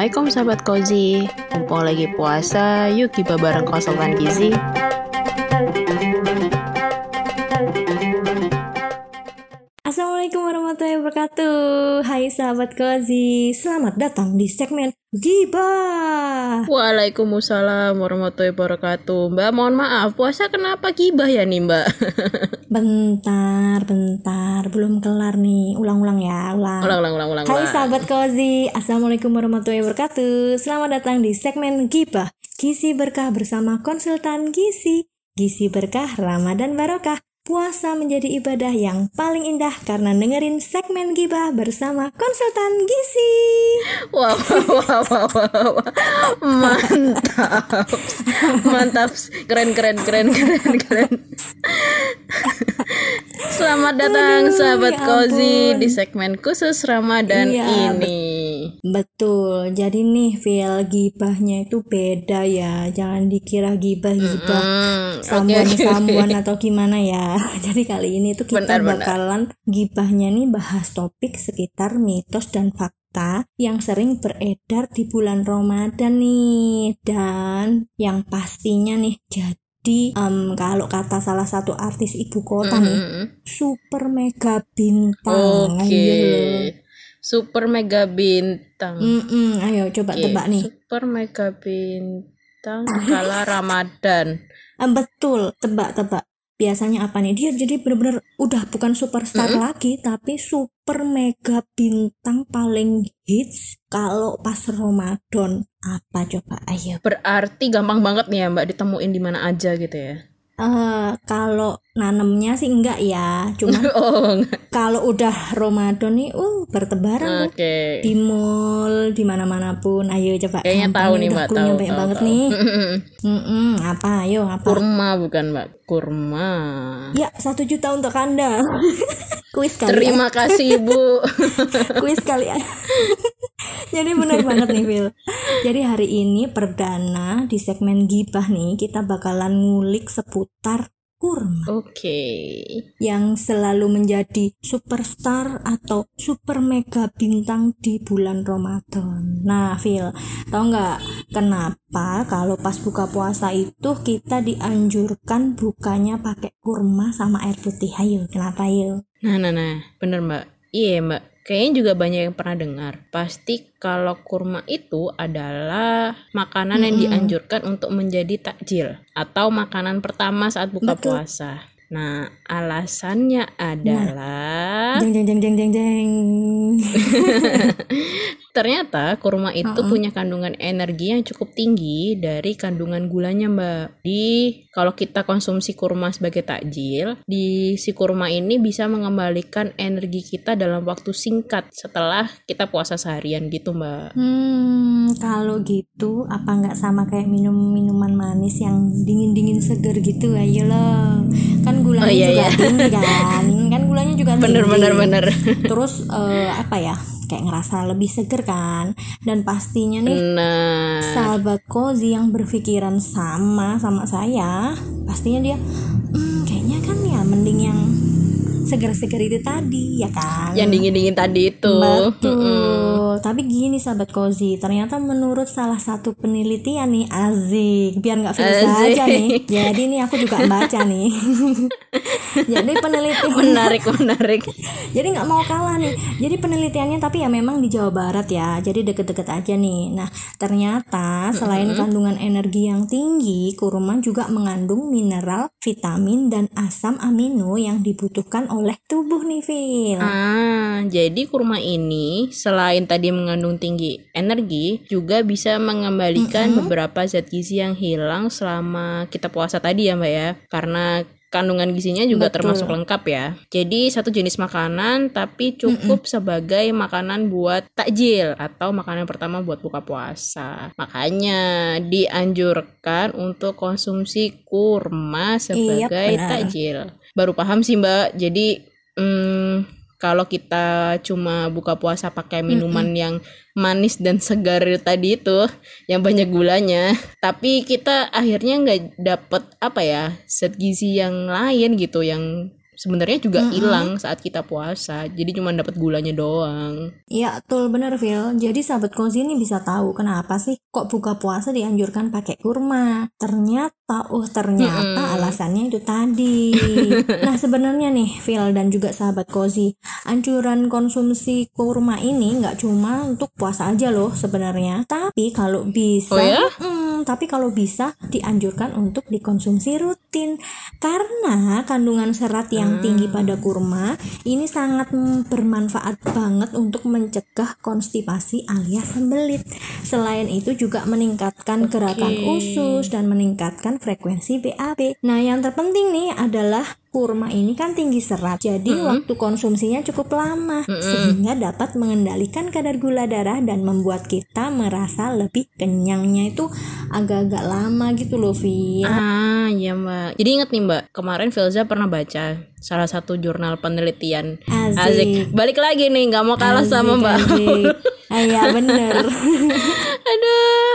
Assalamualaikum sahabat Kozi Mumpung lagi puasa, yuk kita bareng konsultan gizi. Assalamualaikum warahmatullahi wabarakatuh Hai sahabat Kozi. Selamat datang di segmen Gibah Waalaikumsalam warahmatullahi wabarakatuh. Mbak mohon maaf, puasa kenapa gibah ya nih mbak? Bentar, bentar. Belum kelar nih. Ulang-ulang ya, ulang. Ulang, ulang, ulang, ulang. Hai sahabat Kozi. Assalamualaikum warahmatullahi wabarakatuh. Selamat datang di segmen Gibah Gizi Berkah bersama konsultan Gizi. Gizi Berkah Ramadan Barokah Puasa menjadi ibadah yang paling indah karena dengerin segmen Gibah bersama konsultan Gizi. Wow, wow, wow, wow, wow. Mantap. Mantap. Keren, keren, keren, keren, keren. Selamat datang Aduh, sahabat ya Kozi di segmen khusus Ramadan Iya, ini Betul, jadi nih feel gibahnya itu beda ya. Jangan dikira gibah-gibah Hmm, oke, samuan-samuan atau gimana ya. Jadi kali ini tuh kita Benar, benar. bakalan gibahnya nih bahas topik sekitar mitos dan fakta yang sering beredar di bulan Ramadan nih. Dan yang pastinya nih jadi em, kalau kata salah satu artis ibu kota nih, Mm-mm. super mega bintang. Oke. Ayo. Super mega bintang. Mm-mm, ayo coba Oke, tebak nih. Super mega bintang kala Ramadan. Ah, betul, tebak-tebak. Biasanya apa nih? Dia jadi bener-bener udah bukan superstar lagi, tapi super mega bintang paling hits kalau pas Ramadan. Apa coba? Ayo. Berarti gampang banget nih ya Mbak ditemuin di mana aja gitu ya. Eh, kalau nanemnya sih enggak ya, cuma oh, kalau udah Ramadan nih, uh bertebaran tuh oke. di mall, di mana-mana pun. Ayo coba. Kayaknya tahu nih, Mbak, tahu, banyak tahu, banget tahu. nih. Mm-mm, apa? Ayo apa? Kurma bukan Mbak, kurma. Ya, satu juta untuk Anda. Kuis kali ya. Terima kasih Ibu. Kuis kali ya. Jadi benar banget nih, Phil. Jadi hari ini perdana di segmen gibah nih, kita bakalan ngulik seputar kurma Oke. yang selalu menjadi superstar atau super mega bintang di bulan Ramadan. Nah, Phil, tau nggak kenapa kalau pas buka puasa itu kita dianjurkan bukanya pakai kurma sama air putih? Ayo, kenapa yuk? Nah, nah, nah, bener Mbak. Iya Mbak, kayaknya juga banyak yang pernah dengar. Pasti kalau kurma itu adalah makanan yang dianjurkan untuk menjadi takjil atau makanan pertama saat buka Betul. puasa. Nah, alasannya adalah Jeng jeng jeng jeng jeng jeng. ternyata kurma itu punya kandungan energi yang cukup tinggi dari kandungan gulanya, Mbak. Di kalau kita konsumsi kurma sebagai takjil, di si kurma ini bisa mengembalikan energi kita dalam waktu singkat setelah kita puasa seharian gitu, Mbak. Hmm, kalau gitu apa nggak sama kayak minum minuman manis yang dingin dingin seger gitu ayo loh. Kan gulanya Oh, iya, juga iya. tinggi kan, kan gulanya juga Bener tinggi. bener bener. Terus eh, apa ya? Kayak ngerasa lebih seger kan. Dan pastinya nih Nah, sahabat kozi yang berpikiran sama sama saya, pastinya dia, hmm, kayaknya kan ya mending yang seger-seger itu tadi ya kan. yang dingin-dingin tadi itu. Betul. Tapi gini sahabat Kozi, ternyata menurut salah satu penelitian nih Azik, biar nggak Asik. aja nih. Jadi nih aku juga baca nih. Jadi penelitian Menarik, menarik. jadi nggak mau kalah nih. Jadi penelitiannya tapi ya memang di Jawa Barat ya. Jadi deket-deket aja nih. Nah ternyata selain kandungan energi yang tinggi, kurma juga mengandung mineral, vitamin dan asam amino yang dibutuhkan oleh tubuh nih, Phil. Ah, jadi kurma ini selain tadi mengandung tinggi energi, juga bisa mengembalikan beberapa zat gizi yang hilang selama kita puasa tadi ya, Mbak ya. Karena kandungan gizinya juga Betul. termasuk lengkap ya. Jadi satu jenis makanan tapi cukup sebagai makanan buat takjil atau makanan pertama buat buka puasa. Makanya dianjurkan untuk konsumsi kurma sebagai benar. takjil. Baru paham sih Mbak. Jadi hmm, kalau kita cuma buka puasa pakai minuman yang manis dan segar tadi itu yang banyak gulanya tapi kita akhirnya nggak dapet apa ya zat gizi yang lain gitu yang sebenarnya juga hilang saat kita puasa. Jadi cuma dapat gulanya doang. Iya, betul bener Phil. Jadi sahabat kozi ini bisa tahu kenapa sih kok buka puasa dianjurkan pakai kurma. Ternyata, oh ternyata alasannya itu tadi. nah sebenarnya nih Phil dan juga sahabat kozi, anjuran konsumsi kurma ini nggak cuma untuk puasa aja loh sebenarnya. Tapi kalau bisa, Oh ya? Mm, tapi kalau bisa dianjurkan untuk dikonsumsi rutin karena kandungan serat yang tinggi pada kurma ini sangat bermanfaat banget untuk mencegah konstipasi alias sembelit. Selain itu juga meningkatkan gerakan usus dan meningkatkan frekuensi BAB. Nah, yang terpenting nih adalah kurma ini kan tinggi serat. Jadi waktu konsumsinya cukup lama sehingga dapat mengendalikan kadar gula darah dan membuat kita merasa lebih kenyangnya itu agak-agak lama gitu loh, Vi. Ah, iya Mbak. Jadi inget nih Mbak, kemarin Filza pernah baca salah satu jurnal penelitian. Asik. Balik lagi nih, nggak mau kalah sama Mbak. Ah, Iya bener Aduh.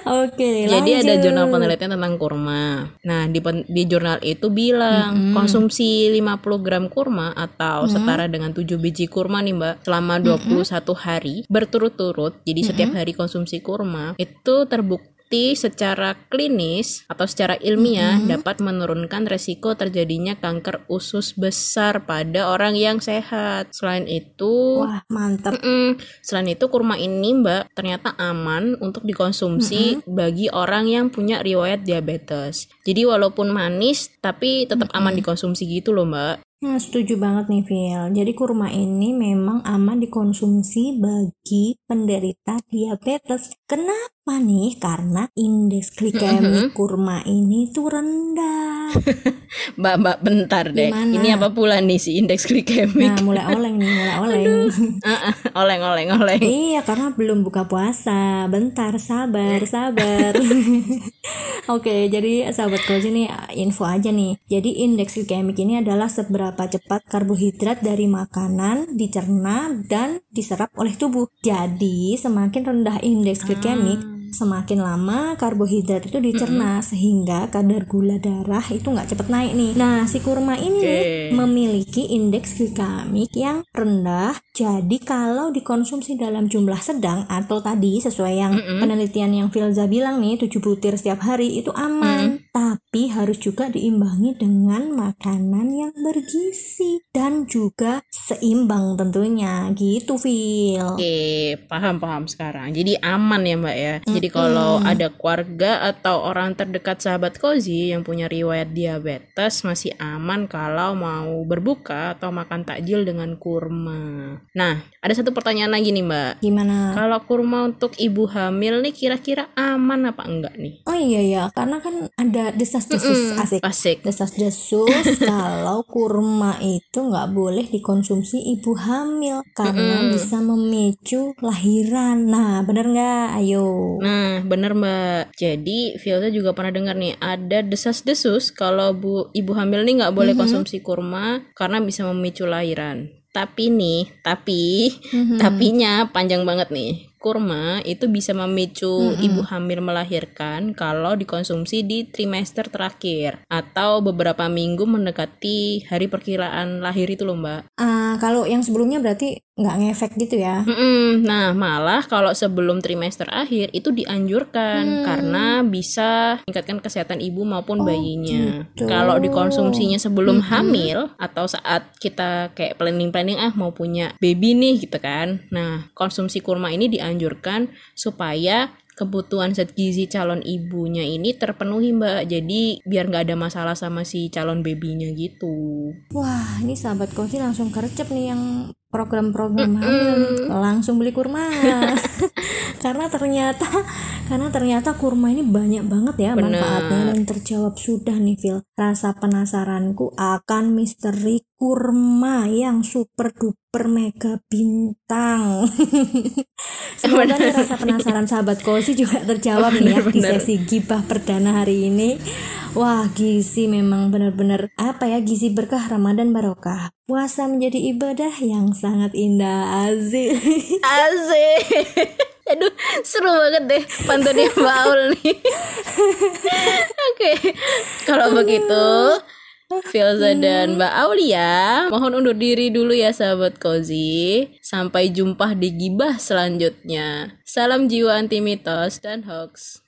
Oke Jadi ada lanjut. jurnal penelitian tentang kurma. Nah, di pen- di jurnal itu bilang konsumsi 50 gram kurma atau setara dengan 7 biji kurma nih, Mbak, selama 21 hari berturut-turut. Jadi setiap hari konsumsi kurma itu terbukti secara klinis atau secara ilmiah dapat menurunkan resiko terjadinya kanker usus besar pada orang yang sehat. Selain itu, Wah mantep Mm-mm. Selain itu kurma ini Mbak ternyata aman untuk dikonsumsi bagi orang yang punya riwayat diabetes. Jadi walaupun manis tapi tetap aman dikonsumsi gitu loh Mbak. Nah, setuju banget nih, Phil. Jadi kurma ini memang aman dikonsumsi bagi penderita diabetes. Kenapa nih? Karena indeks glikemik kurma ini tuh rendah. Mbak Mbak bentar deh. Gimana? Ini apa pula nih si indeks glikemik? Nah, mulai oleng nih, mulai oleng. Ah, ah, oleng oleng oleng. Iya, karena belum buka puasa. Bentar, sabar, sabar. Oke, jadi sahabat cozy nih info aja nih. Jadi indeks glikemik ini adalah seberapa cepat karbohidrat dari makanan dicerna dan diserap oleh tubuh. Jadi, semakin rendah indeks glikemik, semakin lama karbohidrat itu dicerna sehingga kadar gula darah itu nggak cepet naik nih. Nah, si kurma ini nih Oke. memiliki indeks glikemik yang rendah. Jadi kalau dikonsumsi dalam jumlah sedang atau tadi sesuai yang penelitian yang Filza bilang nih 7 butir setiap hari itu aman. Tapi harus juga diimbangi dengan makanan yang bergizi dan juga seimbang tentunya. Gitu, Phil. Oke, paham paham sekarang. Jadi aman ya Mbak ya. Jadi kalau ada keluarga atau orang terdekat sahabat Kozi yang punya riwayat diabetes masih aman kalau mau berbuka atau makan takjil dengan kurma. Nah, ada satu pertanyaan lagi nih Mbak. Gimana? Kalau kurma untuk ibu hamil nih kira-kira aman apa enggak nih? Oh iya ya, karena kan ada desas-desus asik. Asik. Desas-desus kalau kurma itu nggak boleh dikonsumsi ibu hamil karena bisa memicu lahiran. Nah, bener nggak? Ayo. Nah, bener Mbak. Jadi, Fielda juga pernah dengar nih, ada desas-desus kalau bu ibu hamil nih nggak boleh konsumsi kurma karena bisa memicu lahiran. Tapi nih, tapi, tapinya panjang banget nih. Kurma itu bisa memicu ibu hamil melahirkan kalau dikonsumsi di trimester terakhir atau beberapa minggu mendekati hari perkiraan lahir itu loh Mbak. Ah, kalau yang sebelumnya berarti nggak ngefek gitu ya? Mm-mm. Nah, malah kalau sebelum trimester akhir itu dianjurkan karena bisa meningkatkan kesehatan ibu maupun bayinya. gitu. Kalau dikonsumsinya sebelum hamil atau saat kita kayak planning-planning ah mau punya baby nih gitu kan. Nah, konsumsi kurma ini dianjurkan supaya kebutuhan zat gizi calon ibunya ini terpenuhi mbak jadi biar nggak ada masalah sama si calon babynya gitu Wah, ini sahabat kosi langsung kercep nih yang program-program hamil nih. langsung beli kurma. karena ternyata karena ternyata kurma ini banyak banget ya manfaatnya dan terjawab sudah nih Phil. Rasa penasaranku akan misteri kurma yang super duper mega bintang. Semoga nih rasa penasaran sahabat kosi juga terjawab nih ya di sesi gibah perdana hari ini. Wah, gizi memang benar-benar apa ya gizi berkah Ramadan barokah. Puasa menjadi ibadah yang sangat indah azil. Asik. Aduh, seru banget deh pantunnya Mbak Aul nih. Oke, kalau begitu Filza dan Mbak Aulia mohon undur diri dulu ya sahabat Kozi. Sampai jumpa di gibah selanjutnya. Salam jiwa anti mitos dan hoax.